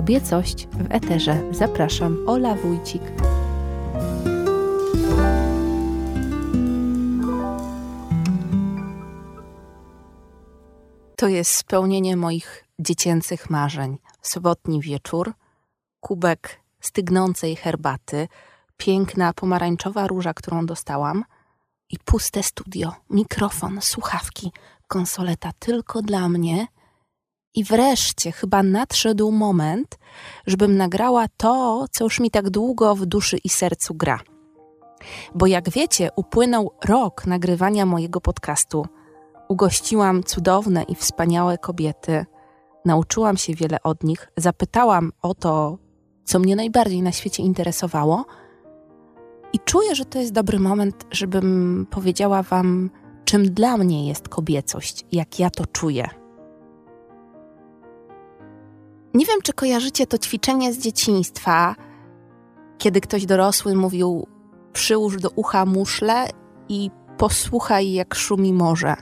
Kobiecość w Eterze. Zapraszam, Ola Wójcik. To jest spełnienie moich dziecięcych marzeń. Sobotni wieczór, kubek stygnącej herbaty, piękna pomarańczowa róża, którą dostałam i puste studio, mikrofon, słuchawki, konsoleta tylko dla mnie. I wreszcie chyba nadszedł moment, żebym nagrała to, co już mi tak długo w duszy i sercu gra. Bo jak wiecie, upłynął rok nagrywania mojego podcastu. Ugościłam cudowne i wspaniałe kobiety, nauczyłam się wiele od nich, zapytałam o to, co mnie najbardziej na świecie interesowało. I czuję, że to jest dobry moment, żebym powiedziała Wam, czym dla mnie jest kobiecość, jak ja to czuję. Nie wiem, czy kojarzycie to ćwiczenie z dzieciństwa, kiedy ktoś dorosły mówił: Przyłóż do ucha muszle i posłuchaj, jak szumi morze.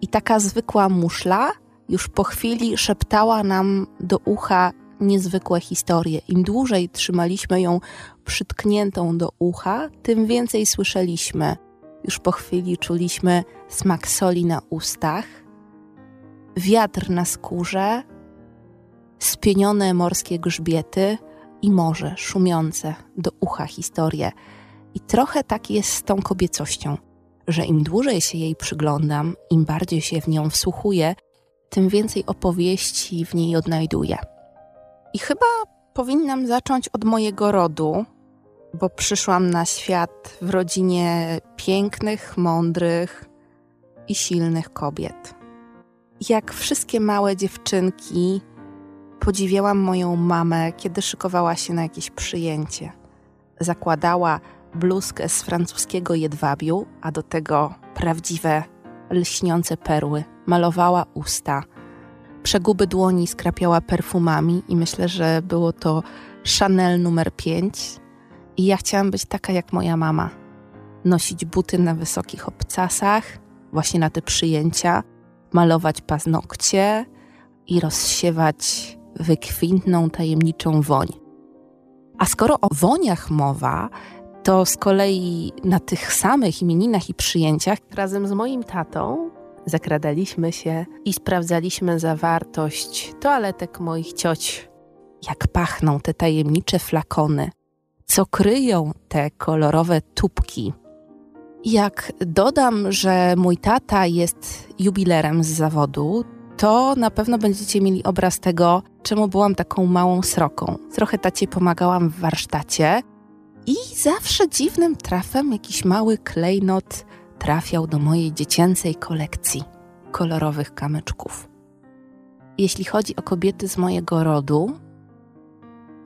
I taka zwykła muszla już po chwili szeptała nam do ucha niezwykłe historie. Im dłużej trzymaliśmy ją przytkniętą do ucha, tym więcej słyszeliśmy. Już po chwili czuliśmy smak soli na ustach, wiatr na skórze, spienione morskie grzbiety i morze szumiące do ucha historie. I trochę tak jest z tą kobiecością, że im dłużej się jej przyglądam, im bardziej się w nią wsłuchuję, tym więcej opowieści w niej odnajduję. I chyba powinnam zacząć od mojego rodu, bo przyszłam na świat w rodzinie pięknych, mądrych i silnych kobiet. Jak wszystkie małe dziewczynki, podziwiałam moją mamę, kiedy szykowała się na jakieś przyjęcie. Zakładała bluzkę z francuskiego jedwabiu, a do tego prawdziwe, lśniące perły. Malowała usta. Przeguby dłoni skrapiała perfumami i myślę, że było to Chanel numer 5. I ja chciałam być taka jak moja mama. Nosić buty na wysokich obcasach, właśnie na te przyjęcia, malować paznokcie i rozsiewać wykwintną, tajemniczą woń. A skoro o woniach mowa, to z kolei na tych samych imieninach i przyjęciach razem z moim tatą zakradaliśmy się i sprawdzaliśmy zawartość toaletek moich cioć. Jak pachną te tajemnicze flakony, co kryją te kolorowe tubki. Jak dodam, że mój tata jest jubilerem z zawodu, to na pewno będziecie mieli obraz tego, czemu byłam taką małą sroką. Trochę tacie pomagałam w warsztacie i zawsze dziwnym trafem jakiś mały klejnot trafiał do mojej dziecięcej kolekcji kolorowych kamyczków. Jeśli chodzi o kobiety z mojego rodu,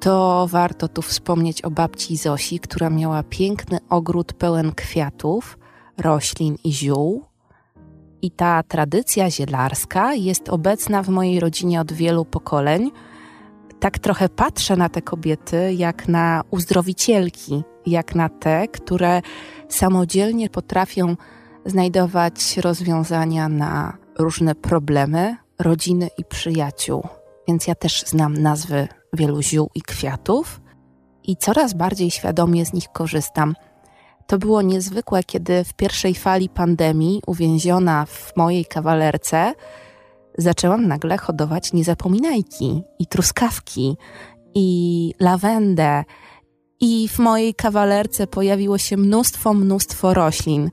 to warto tu wspomnieć o babci Zosi, która miała piękny ogród pełen kwiatów, roślin i ziół. I ta tradycja zielarska jest obecna w mojej rodzinie od wielu pokoleń. Tak trochę patrzę na te kobiety jak na uzdrowicielki, jak na te, które samodzielnie potrafią znajdować rozwiązania na różne problemy rodziny i przyjaciół. Więc ja też znam nazwy wielu ziół i kwiatów i coraz bardziej świadomie z nich korzystam. To było niezwykłe, kiedy w pierwszej fali pandemii, uwięziona w mojej kawalerce, zaczęłam nagle hodować niezapominajki i truskawki i lawendę. I w mojej kawalerce pojawiło się mnóstwo, mnóstwo roślin.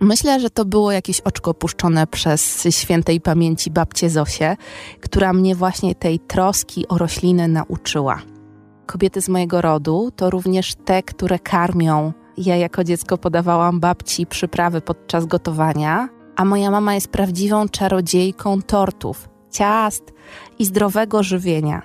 Myślę, że to było jakieś oczko puszczone przez świętej pamięci babcię Zosię, która mnie właśnie tej troski o rośliny nauczyła. Kobiety z mojego rodu to również te, które karmią. Ja jako dziecko podawałam babci przyprawy podczas gotowania, a moja mama jest prawdziwą czarodziejką tortów, ciast i zdrowego żywienia.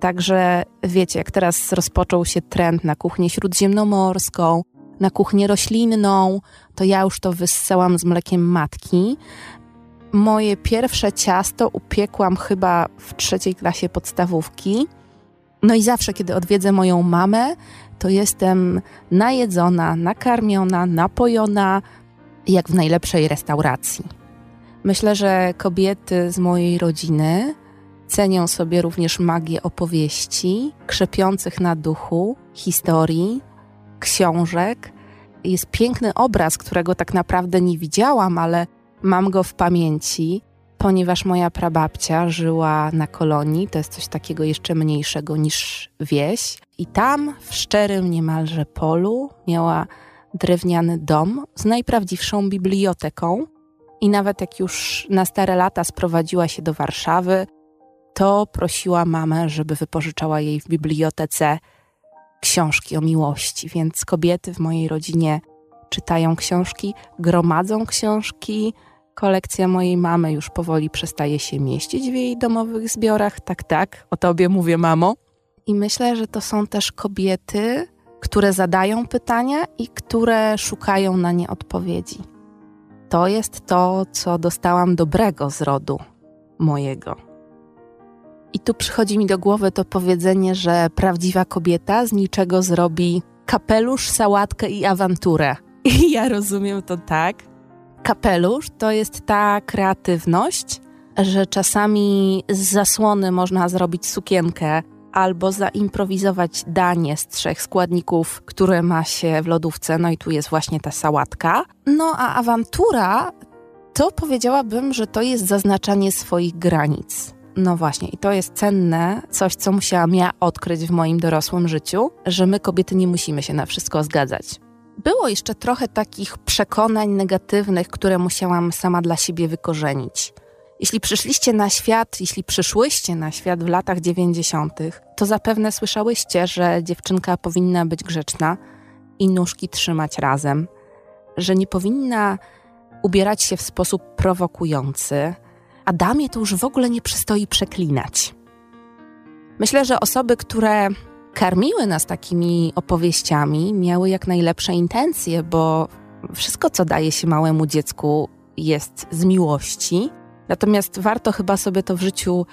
Także wiecie, jak teraz rozpoczął się trend na kuchnię śródziemnomorską, na kuchnię roślinną, to ja już to wyssałam z mlekiem matki. Moje pierwsze ciasto upiekłam chyba w trzeciej klasie podstawówki. No i zawsze, kiedy odwiedzę moją mamę, to jestem najedzona, nakarmiona, napojona, jak w najlepszej restauracji. Myślę, że kobiety z mojej rodziny cenią sobie również magię opowieści, krzepiących na duchu, historii, książek. Jest piękny obraz, którego tak naprawdę nie widziałam, ale mam go w pamięci, ponieważ moja prababcia żyła na kolonii, to jest coś takiego jeszcze mniejszego niż wieś. I tam, w szczerym niemalże polu, miała drewniany dom z najprawdziwszą biblioteką. I nawet jak już na stare lata sprowadziła się do Warszawy, to prosiła mamę, żeby wypożyczała jej w bibliotece książki o miłości. Więc kobiety w mojej rodzinie czytają książki, gromadzą książki. Kolekcja mojej mamy już powoli przestaje się mieścić w jej domowych zbiorach. Tak, tak, o tobie mówię, mamo. I myślę, że to są też kobiety, które zadają pytania i które szukają na nie odpowiedzi. To jest to, co dostałam dobrego z rodu mojego. I tu przychodzi mi do głowy to powiedzenie, że prawdziwa kobieta z niczego zrobi kapelusz, sałatkę i awanturę. I ja rozumiem to tak. Kapelusz to jest ta kreatywność, że czasami z zasłony można zrobić sukienkę albo zaimprowizować danie z trzech składników, które ma się w lodówce. No i tu jest właśnie ta sałatka. No a awantura to powiedziałabym, że to jest zaznaczanie swoich granic. No właśnie, i to jest cenne, coś, co musiałam ja odkryć w moim dorosłym życiu, że my kobiety nie musimy się na wszystko zgadzać. Było jeszcze trochę takich przekonań negatywnych, które musiałam sama dla siebie wykorzenić. Jeśli przyszliście na świat, jeśli przyszłyście na świat w latach 90., to zapewne słyszałyście, że dziewczynka powinna być grzeczna i nóżki trzymać razem, że nie powinna ubierać się w sposób prowokujący, a damie to już w ogóle nie przystoi przeklinać. Myślę, że osoby, które karmiły nas takimi opowieściami, miały jak najlepsze intencje, bo wszystko, co daje się małemu dziecku, jest z miłości. Natomiast warto chyba sobie to w życiu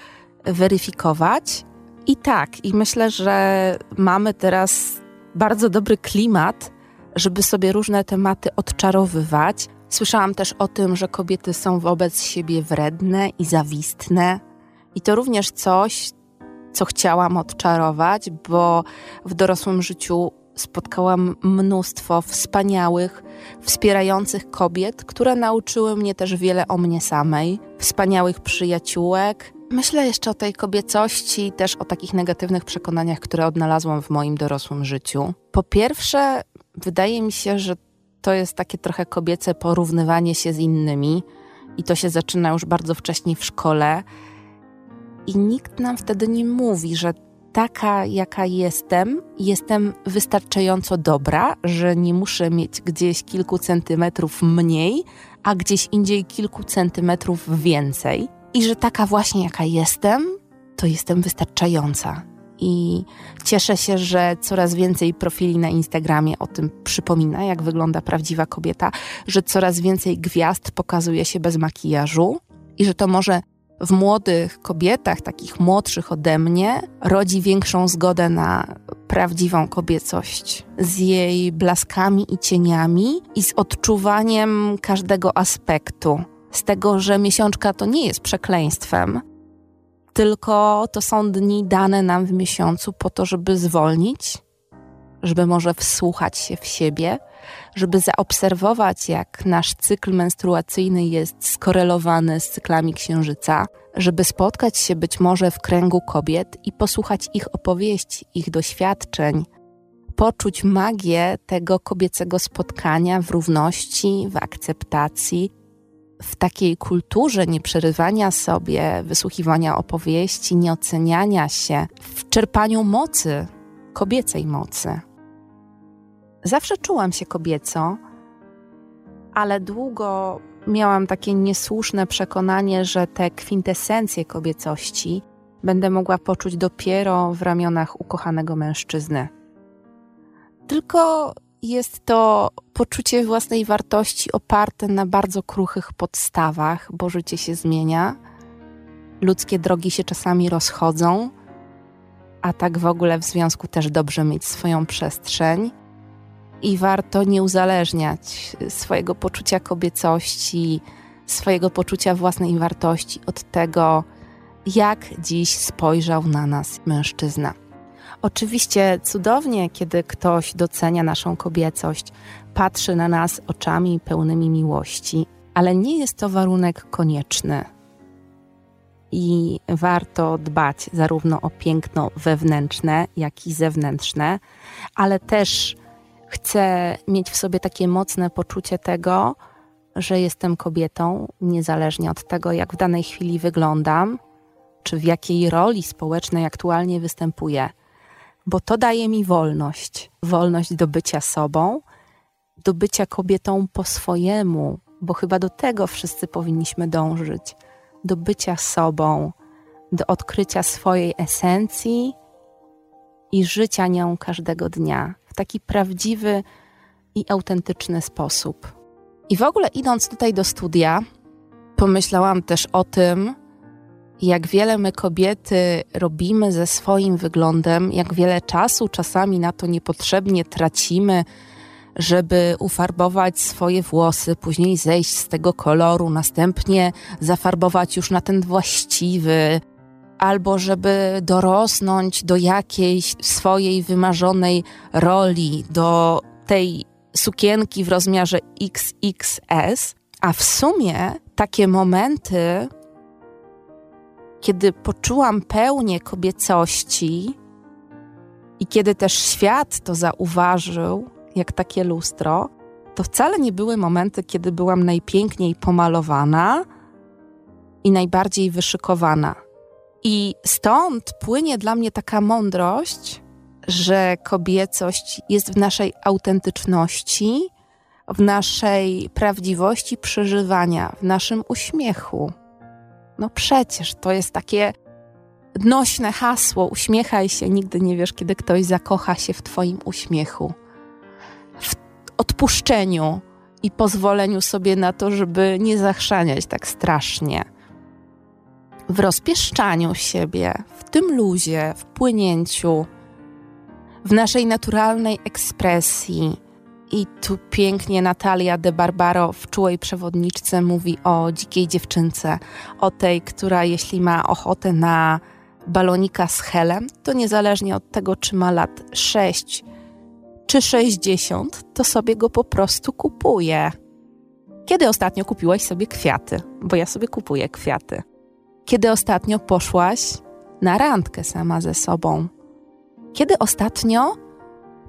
weryfikować. I tak, i myślę, że mamy teraz bardzo dobry klimat, żeby sobie różne tematy odczarowywać, Słyszałam też o tym, że kobiety są wobec siebie wredne i zawistne. I to również coś, co chciałam odczarować, bo w dorosłym życiu spotkałam mnóstwo wspaniałych, wspierających kobiet, które nauczyły mnie też wiele o mnie samej, wspaniałych przyjaciółek. Myślę jeszcze o tej kobiecości też o takich negatywnych przekonaniach, które odnalazłam w moim dorosłym życiu. Po pierwsze, wydaje mi się, że to jest takie trochę kobiece porównywanie się z innymi i to się zaczyna już bardzo wcześnie w szkole. I nikt nam wtedy nie mówi, że taka, jaka jestem, jestem wystarczająco dobra, że nie muszę mieć gdzieś kilku centymetrów mniej, a gdzieś indziej kilku centymetrów więcej. I że taka właśnie, jaka jestem, to jestem wystarczająca i cieszę się, że coraz więcej profili na Instagramie o tym przypomina, jak wygląda prawdziwa kobieta, że coraz więcej gwiazd pokazuje się bez makijażu i że to może w młodych kobietach, takich młodszych ode mnie, rodzi większą zgodę na prawdziwą kobiecość z jej blaskami i cieniami i z odczuwaniem każdego aspektu. Z tego, że miesiączka to nie jest przekleństwem, tylko to są dni dane nam w miesiącu po to, żeby zwolnić, żeby może wsłuchać się w siebie, żeby zaobserwować, jak nasz cykl menstruacyjny jest skorelowany z cyklami księżyca, żeby spotkać się być może w kręgu kobiet i posłuchać ich opowieści, ich doświadczeń, poczuć magię tego kobiecego spotkania w równości, w akceptacji, w takiej kulturze nieprzerywania sobie, wysłuchiwania opowieści, nieoceniania się, w czerpaniu mocy, kobiecej mocy. Zawsze czułam się kobieco, ale długo miałam takie niesłuszne przekonanie, że te kwintesencje kobiecości będę mogła poczuć dopiero w ramionach ukochanego mężczyzny. Tylko jest to poczucie własnej wartości oparte na bardzo kruchych podstawach, bo życie się zmienia, ludzkie drogi się czasami rozchodzą, a tak w ogóle w związku też dobrze mieć swoją przestrzeń. I warto nie uzależniać swojego poczucia kobiecości, swojego poczucia własnej wartości od tego, jak dziś spojrzał na nas mężczyzna. Oczywiście cudownie, kiedy ktoś docenia naszą kobiecość, patrzy na nas oczami pełnymi miłości, ale nie jest to warunek konieczny. I warto dbać zarówno o piękno wewnętrzne, jak i zewnętrzne, ale też chcę mieć w sobie takie mocne poczucie tego, że jestem kobietą, niezależnie od tego, jak w danej chwili wyglądam, czy w jakiej roli społecznej aktualnie występuję, bo to daje mi wolność. Wolność do bycia sobą, do bycia kobietą po swojemu, bo chyba do tego wszyscy powinniśmy dążyć. Do bycia sobą, do odkrycia swojej esencji i życia nią każdego dnia taki prawdziwy i autentyczny sposób. I w ogóle idąc tutaj do studia, pomyślałam też o tym, jak wiele my kobiety robimy ze swoim wyglądem, jak wiele czasu czasami na to niepotrzebnie tracimy, żeby ufarbować swoje włosy, później zejść z tego koloru, następnie zafarbować już na ten właściwy, albo żeby dorosnąć do jakiejś swojej wymarzonej roli, do tej sukienki w rozmiarze XXS, a w sumie takie momenty, kiedy poczułam pełnię kobiecości i kiedy też świat to zauważył, jak takie lustro, to wcale nie były momenty, kiedy byłam najpiękniej pomalowana i najbardziej wyszykowana. I stąd płynie dla mnie taka mądrość, że kobiecość jest w naszej autentyczności, w naszej prawdziwości przeżywania, w naszym uśmiechu. No przecież to jest takie nośne hasło: uśmiechaj się, nigdy nie wiesz, kiedy ktoś zakocha się w Twoim uśmiechu w odpuszczeniu i pozwoleniu sobie na to, żeby nie zachrzaniać tak strasznie. W rozpieszczaniu siebie, w tym luzie, w płynięciu, w naszej naturalnej ekspresji. I tu pięknie Natalia de Barbaro w czułej przewodniczce mówi o dzikiej dziewczynce, o tej, która jeśli ma ochotę na balonika z helem, to niezależnie od tego, czy ma lat 6 czy 60, to sobie go po prostu kupuję. Kiedy ostatnio kupiłaś sobie kwiaty? Bo ja sobie kupuję kwiaty. Kiedy ostatnio poszłaś na randkę sama ze sobą? Kiedy ostatnio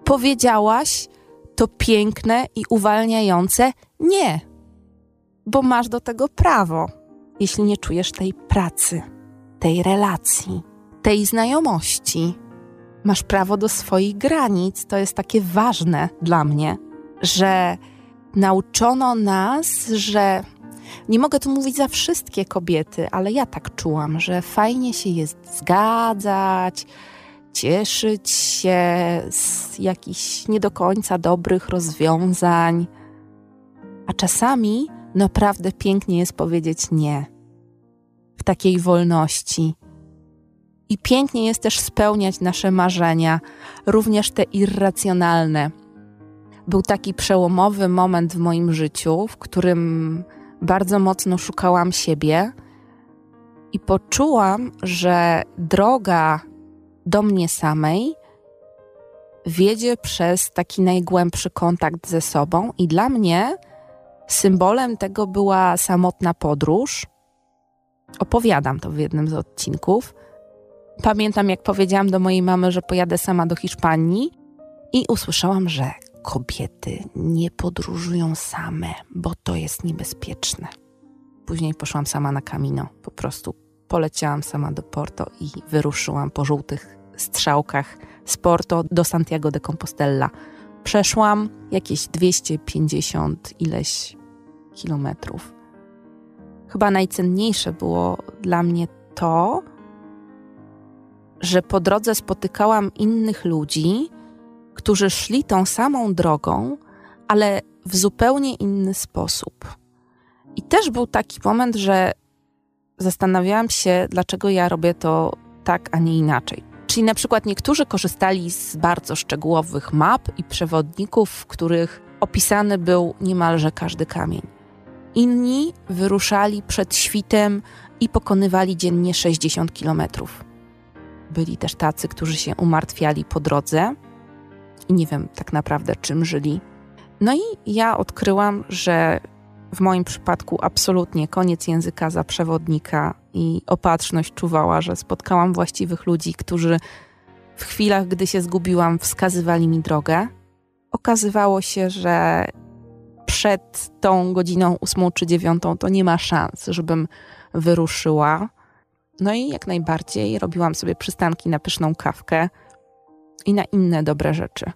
powiedziałaś to piękne i uwalniające nie? Bo masz do tego prawo, jeśli nie czujesz tej pracy, tej relacji, tej znajomości masz prawo do swoich granic. To jest takie ważne dla mnie, że nauczono nas, że nie mogę tu mówić za wszystkie kobiety, ale ja tak czułam, że fajnie się jest zgadzać, cieszyć się z jakichś nie do końca dobrych rozwiązań. A czasami naprawdę pięknie jest powiedzieć nie. W takiej wolności, i pięknie jest też spełniać nasze marzenia, również te irracjonalne. Był taki przełomowy moment w moim życiu, w którym bardzo mocno szukałam siebie i poczułam, że droga do mnie samej wiedzie przez taki najgłębszy kontakt ze sobą, i dla mnie symbolem tego była samotna podróż. Opowiadam to w jednym z odcinków. Pamiętam, jak powiedziałam do mojej mamy, że pojadę sama do Hiszpanii i usłyszałam, że kobiety nie podróżują same, bo to jest niebezpieczne. Później poszłam sama na Camino. Po prostu poleciałam sama do Porto i wyruszyłam po żółtych strzałkach z Porto do Santiago de Compostela. Przeszłam jakieś 250 ileś kilometrów. Chyba najcenniejsze było dla mnie to, że po drodze spotykałam innych ludzi, którzy szli tą samą drogą, ale w zupełnie inny sposób. I też był taki moment, że zastanawiałam się, dlaczego ja robię to tak, a nie inaczej. Czyli na przykład niektórzy korzystali z bardzo szczegółowych map i przewodników, w których opisany był niemalże każdy kamień. Inni wyruszali przed świtem i pokonywali dziennie 60 kilometrów. Byli też tacy, którzy się umartwiali po drodze i nie wiem tak naprawdę czym żyli. No i ja odkryłam, że w moim przypadku absolutnie koniec języka za przewodnika i opatrzność czuwała, że spotkałam właściwych ludzi, którzy w chwilach, gdy się zgubiłam, wskazywali mi drogę. Okazywało się, że przed tą godziną ósmą czy dziewiątą to nie ma szans, żebym wyruszyła. No i jak najbardziej robiłam sobie przystanki na pyszną kawkę i na inne dobre rzeczy.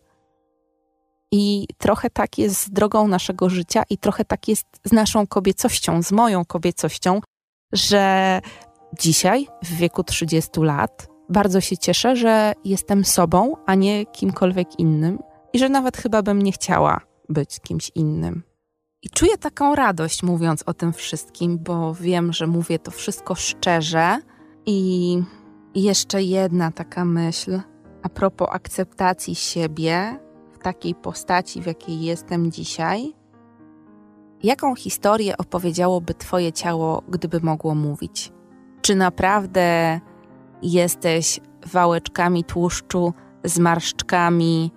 I trochę tak jest z drogą naszego życia, i trochę tak jest z naszą kobiecością, z moją kobiecością, że dzisiaj, w wieku 30 lat, bardzo się cieszę, że jestem sobą, a nie kimkolwiek innym, i że nawet chyba bym nie chciała być kimś innym. I czuję taką radość mówiąc o tym wszystkim, bo wiem, że mówię to wszystko szczerze. I jeszcze jedna taka myśl a propos akceptacji siebie takiej postaci, w jakiej jestem dzisiaj. Jaką historię opowiedziałoby Twoje ciało, gdyby mogło mówić? Czy naprawdę jesteś wałeczkami tłuszczu, zmarszczkami,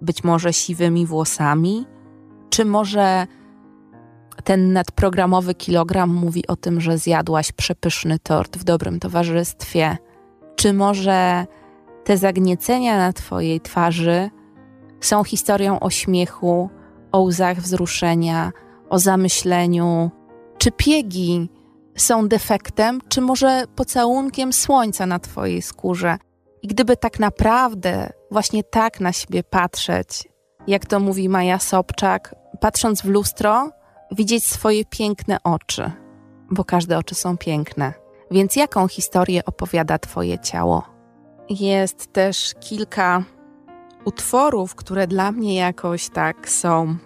być może siwymi włosami? Czy może ten nadprogramowy kilogram mówi o tym, że zjadłaś przepyszny tort w dobrym towarzystwie? Czy może te zagniecenia na Twojej twarzy są historią o śmiechu, o łzach wzruszenia, o zamyśleniu? Czy piegi są defektem, czy może pocałunkiem słońca na Twojej skórze? I gdyby tak naprawdę właśnie tak na siebie patrzeć, jak to mówi Maja Sobczak, patrząc w lustro, widzieć swoje piękne oczy, bo każde oczy są piękne. Więc jaką historię opowiada Twoje ciało? Jest też kilka utworów, które dla mnie jakoś tak są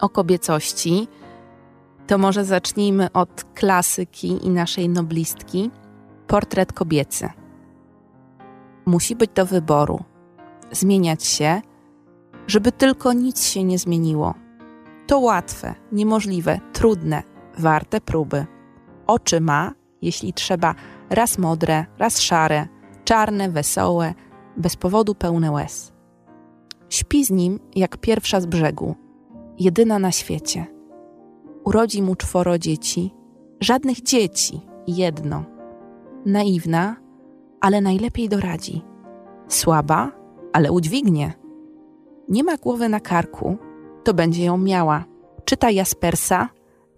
o kobiecości. To może zacznijmy od klasyki i naszej noblistki Portret kobiecy. Musi być do wyboru, zmieniać się, żeby tylko nic się nie zmieniło to łatwe, niemożliwe, trudne, warte próby. Oczy ma, jeśli trzeba, raz modre, raz szare, czarne, wesołe, bez powodu pełne łez. Śpi z nim jak pierwsza z brzegu, jedyna na świecie. Urodzi mu czworo dzieci, żadnych dzieci, jedno. Naiwna, ale najlepiej doradzi. Słaba, ale udźwignie. Nie ma głowy na karku, to będzie ją miała. Czyta Jaspersa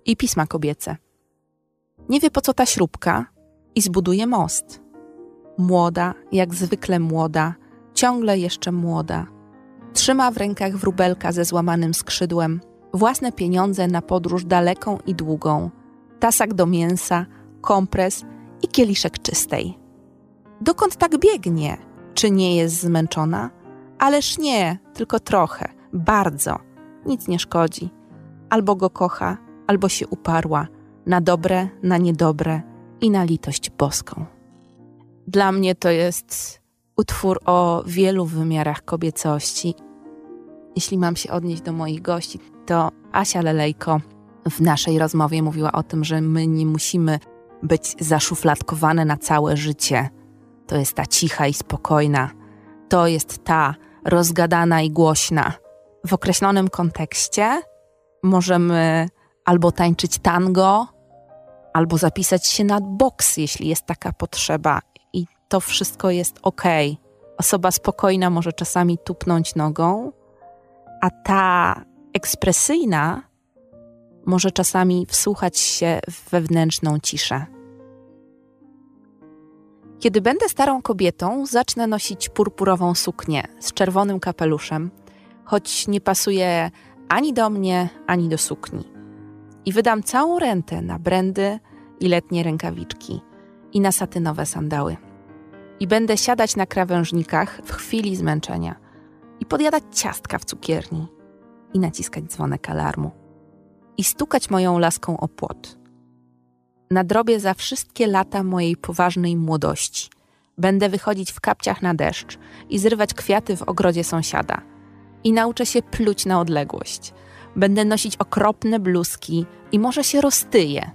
i pisma kobiece. Nie wie po co ta śrubka i zbuduje most. Młoda, jak zwykle młoda, ciągle jeszcze młoda. Trzyma w rękach wróbelka ze złamanym skrzydłem, własne pieniądze na podróż daleką i długą, tasak do mięsa, kompres i kieliszek czystej. Dokąd tak biegnie? Czy nie jest zmęczona? Ależ nie, tylko trochę, bardzo nic nie szkodzi. Albo go kocha, albo się uparła na dobre, na niedobre i na litość boską. Dla mnie to jest utwór o wielu wymiarach kobiecości. Jeśli mam się odnieść do moich gości, to Asia Lelejko w naszej rozmowie mówiła o tym, że my nie musimy być zaszufladkowane na całe życie. To jest ta cicha i spokojna. To jest ta rozgadana i głośna w określonym kontekście możemy albo tańczyć tango, albo zapisać się na boks, jeśli jest taka potrzeba. To wszystko jest ok. Osoba spokojna może czasami tupnąć nogą, a ta ekspresyjna może czasami wsłuchać się w wewnętrzną ciszę. Kiedy będę starą kobietą, zacznę nosić purpurową suknię z czerwonym kapeluszem choć nie pasuje ani do mnie, ani do sukni. I wydam całą rentę na brandy i letnie rękawiczki i na satynowe sandały. I będę siadać na krawężnikach w chwili zmęczenia i podjadać ciastka w cukierni i naciskać dzwonek alarmu i stukać moją laską o płot. Nadrobię za wszystkie lata mojej poważnej młodości. Będę wychodzić w kapciach na deszcz i zrywać kwiaty w ogrodzie sąsiada – i nauczę się pluć na odległość. Będę nosić okropne bluzki i może się roztyję.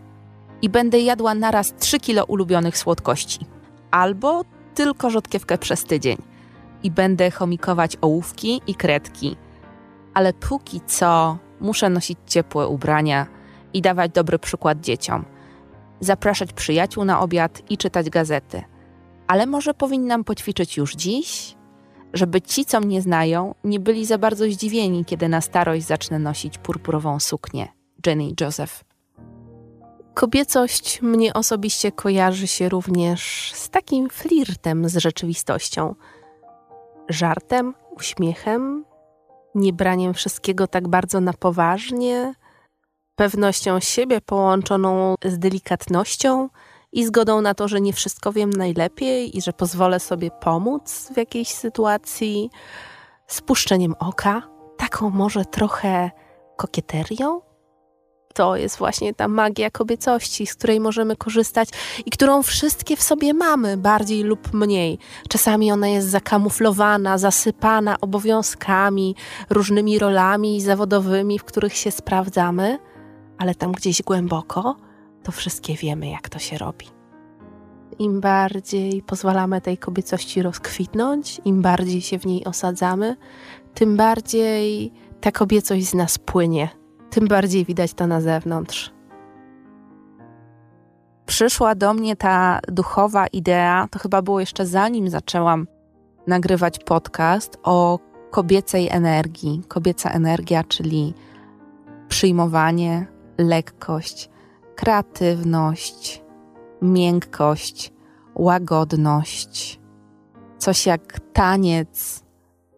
i będę jadła naraz 3 kilo ulubionych słodkości. Albo tylko rzodkiewkę przez tydzień i będę chomikować ołówki i kredki. Ale póki co muszę nosić ciepłe ubrania i dawać dobry przykład dzieciom. Zapraszać przyjaciół na obiad i czytać gazety. Ale może powinnam poćwiczyć już dziś, żeby ci, co mnie znają, nie byli za bardzo zdziwieni, kiedy na starość zacznę nosić purpurową suknię. Jenny Joseph. Kobiecość mnie osobiście kojarzy się również z takim flirtem z rzeczywistością. Żartem, uśmiechem, niebraniem wszystkiego tak bardzo na poważnie, pewnością siebie połączoną z delikatnością i zgodą na to, że nie wszystko wiem najlepiej i że pozwolę sobie pomóc w jakiejś sytuacji, spuszczeniem oka, taką może trochę kokieterią to jest właśnie ta magia kobiecości, z której możemy korzystać i którą wszystkie w sobie mamy, bardziej lub mniej. Czasami ona jest zakamuflowana, zasypana obowiązkami, różnymi rolami zawodowymi, w których się sprawdzamy, ale tam gdzieś głęboko to wszystkie wiemy, jak to się robi. Im bardziej pozwalamy tej kobiecości rozkwitnąć, im bardziej się w niej osadzamy, tym bardziej ta kobiecość z nas płynie tym bardziej widać to na zewnątrz. Przyszła do mnie ta duchowa idea, to chyba było jeszcze zanim zaczęłam nagrywać podcast o kobiecej energii. Kobieca energia, czyli przyjmowanie, lekkość, kreatywność, miękkość, łagodność, coś jak taniec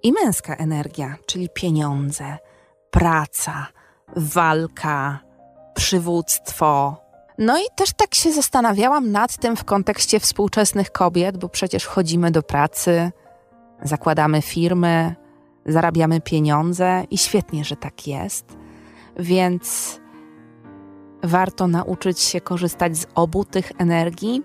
i męska energia, czyli pieniądze, praca, walka, przywództwo. No i też tak się zastanawiałam nad tym w kontekście współczesnych kobiet, bo przecież chodzimy do pracy, zakładamy firmy, zarabiamy pieniądze i świetnie, że tak jest. Więc warto nauczyć się korzystać z obu tych energii.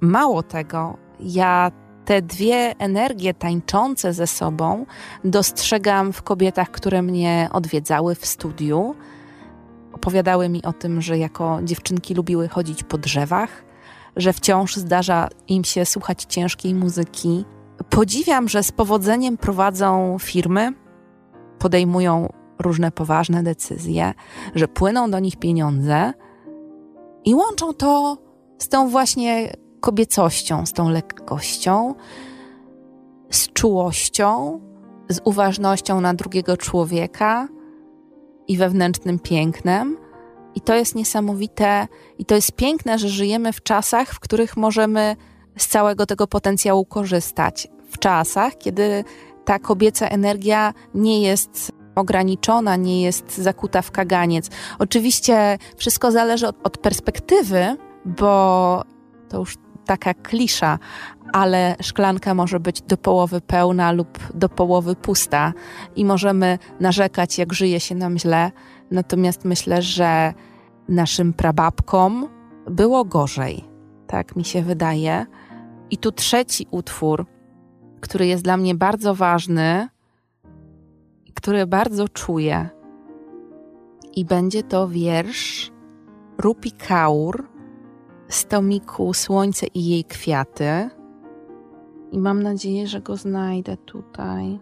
Mało tego, ja te dwie energie tańczące ze sobą dostrzegam w kobietach, które mnie odwiedzały w studiu. Opowiadały mi o tym, że jako dziewczynki lubiły chodzić po drzewach, że wciąż zdarza im się słuchać ciężkiej muzyki. Podziwiam, że z powodzeniem prowadzą firmy, podejmują różne poważne decyzje, że płyną do nich pieniądze i łączą to z tą właśnie kobiecością, z tą lekkością, z czułością, z uważnością na drugiego człowieka i wewnętrznym pięknem. I to jest niesamowite, i to jest piękne, że żyjemy w czasach, w których możemy z całego tego potencjału korzystać. W czasach, kiedy ta kobieca energia nie jest ograniczona, nie jest zakuta w kaganiec. Oczywiście wszystko zależy od, od perspektywy, bo to już taka klisza, ale szklanka może być do połowy pełna lub do połowy pusta i możemy narzekać, jak żyje się nam źle. Natomiast myślę, że naszym prababkom było gorzej. Tak mi się wydaje. I tu trzeci utwór, który jest dla mnie bardzo ważny, który bardzo czuję. I będzie to wiersz Rupi Kaur z tomiku Słońce i jej kwiaty. I mam nadzieję, że go znajdę tutaj.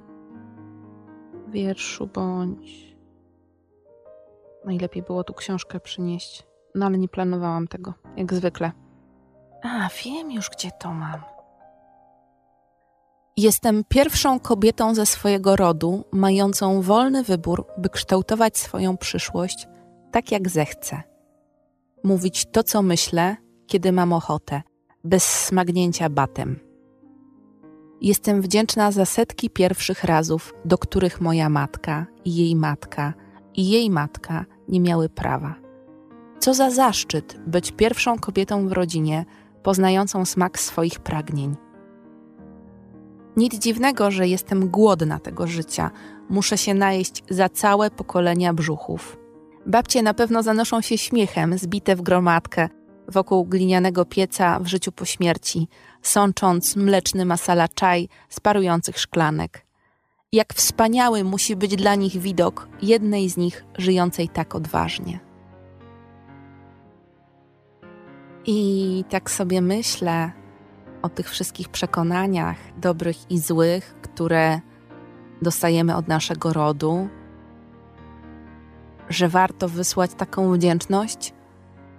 Wierszu bądź. Najlepiej było tu książkę przynieść. No ale nie planowałam tego, jak zwykle. A, wiem już, gdzie to mam. Jestem pierwszą kobietą ze swojego rodu, mającą wolny wybór, by kształtować swoją przyszłość tak, jak zechcę. Mówić to, co myślę, kiedy mam ochotę, bez smagnięcia batem. Jestem wdzięczna za setki pierwszych razów, do których moja matka i jej matka i jej matka nie miały prawa. Co za zaszczyt być pierwszą kobietą w rodzinie poznającą smak swoich pragnień. Nic dziwnego, że jestem głodna tego życia. Muszę się najeść za całe pokolenia brzuchów. Babcie na pewno zanoszą się śmiechem, zbite w gromadkę, wokół glinianego pieca w życiu po śmierci, sącząc mleczny masala czaj z parujących szklanek. Jak wspaniały musi być dla nich widok jednej z nich żyjącej tak odważnie. I tak sobie myślę o tych wszystkich przekonaniach, dobrych i złych, które dostajemy od naszego rodu, że warto wysłać taką wdzięczność,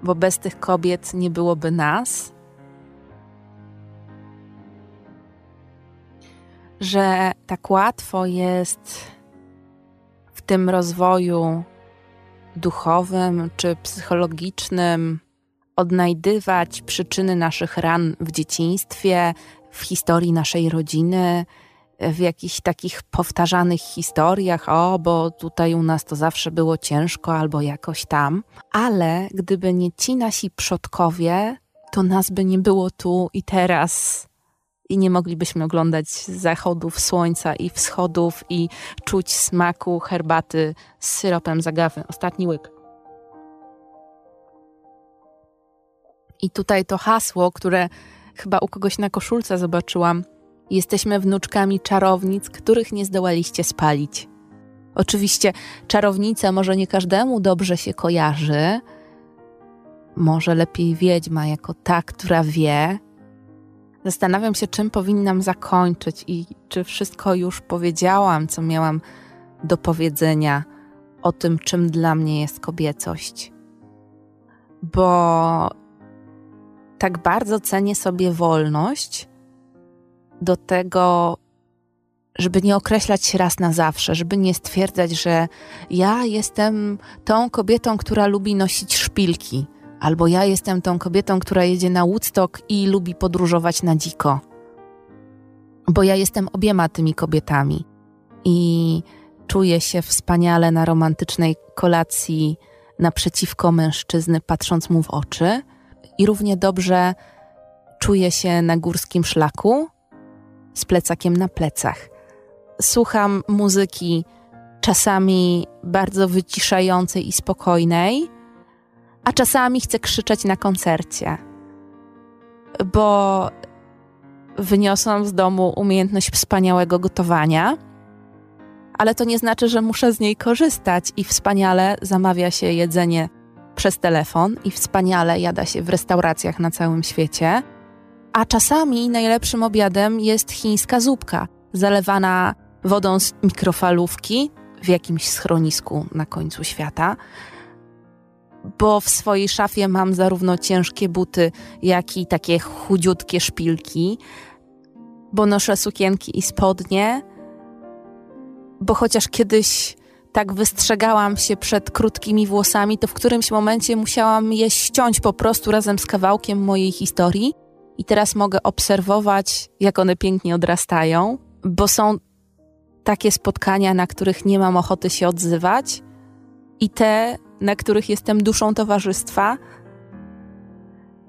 bo bez tych kobiet nie byłoby nas. Że tak łatwo jest w tym rozwoju duchowym czy psychologicznym odnajdywać przyczyny naszych ran w dzieciństwie, w historii naszej rodziny, w jakichś takich powtarzanych historiach, o, bo tutaj u nas to zawsze było ciężko albo jakoś tam. Ale gdyby nie ci nasi przodkowie, to nas by nie było tu i teraz. I nie moglibyśmy oglądać zachodów słońca i wschodów i czuć smaku herbaty z syropem zagawy. Ostatni łyk. I tutaj to hasło, które chyba u kogoś na koszulce zobaczyłam. Jesteśmy wnuczkami czarownic, których nie zdołaliście spalić. Oczywiście czarownica może nie każdemu dobrze się kojarzy. Może lepiej wiedźma jako ta, która wie. Zastanawiam się, czym powinnam zakończyć i czy wszystko już powiedziałam, co miałam do powiedzenia o tym, czym dla mnie jest kobiecość. Bo tak bardzo cenię sobie wolność do tego, żeby nie określać się raz na zawsze, żeby nie stwierdzać, że ja jestem tą kobietą, która lubi nosić szpilki, albo ja jestem tą kobietą, która jedzie na Woodstock i lubi podróżować na dziko. Bo ja jestem obiema tymi kobietami i czuję się wspaniale na romantycznej kolacji naprzeciwko mężczyzny, patrząc mu w oczy i równie dobrze czuję się na górskim szlaku z plecakiem na plecach. Słucham muzyki czasami bardzo wyciszającej i spokojnej, a czasami chcę krzyczeć na koncercie, bo wyniosłam z domu umiejętność wspaniałego gotowania, ale to nie znaczy, że muszę z niej korzystać i wspaniale zamawia się jedzenie przez telefon i wspaniale jada się w restauracjach na całym świecie. A czasami najlepszym obiadem jest chińska zupka, zalewana wodą z mikrofalówki w jakimś schronisku na końcu świata. Bo w swojej szafie mam zarówno ciężkie buty, jak i takie chudziutkie szpilki, bo noszę sukienki i spodnie, bo chociaż kiedyś tak wystrzegałam się przed krótkimi włosami, to w którymś momencie musiałam je ściąć po prostu razem z kawałkiem mojej historii. I teraz mogę obserwować, jak one pięknie odrastają, bo są takie spotkania, na których nie mam ochoty się odzywać, i te, na których jestem duszą towarzystwa.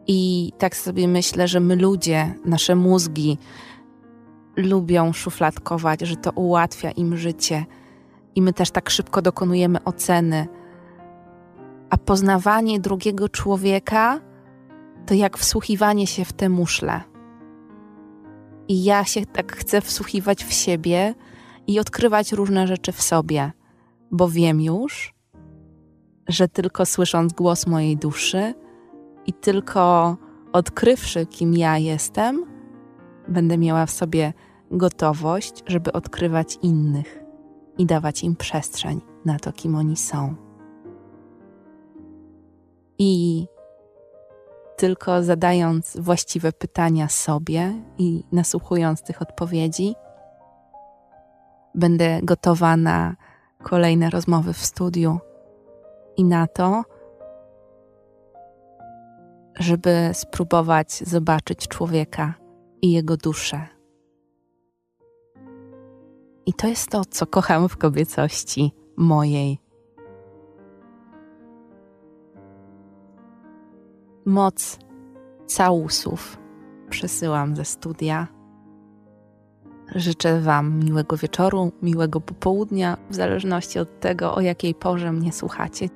I tak sobie myślę, że my ludzie, nasze mózgi lubią szufladkować, że to ułatwia im życie i my też tak szybko dokonujemy oceny. A poznawanie drugiego człowieka to jak wsłuchiwanie się w te muszle. I ja się tak chcę wsłuchiwać w siebie i odkrywać różne rzeczy w sobie, bo wiem już, że tylko słysząc głos mojej duszy i tylko odkrywszy, kim ja jestem, będę miała w sobie gotowość, żeby odkrywać innych i dawać im przestrzeń na to, kim oni są. I tylko zadając właściwe pytania sobie i nasłuchując tych odpowiedzi, będę gotowa na kolejne rozmowy w studiu i na to, żeby spróbować zobaczyć człowieka i jego duszę. I to jest to, co kocham w kobiecości mojej. Moc całusów przesyłam ze studia. Życzę Wam miłego wieczoru, miłego popołudnia, w zależności od tego, o jakiej porze mnie słuchacie.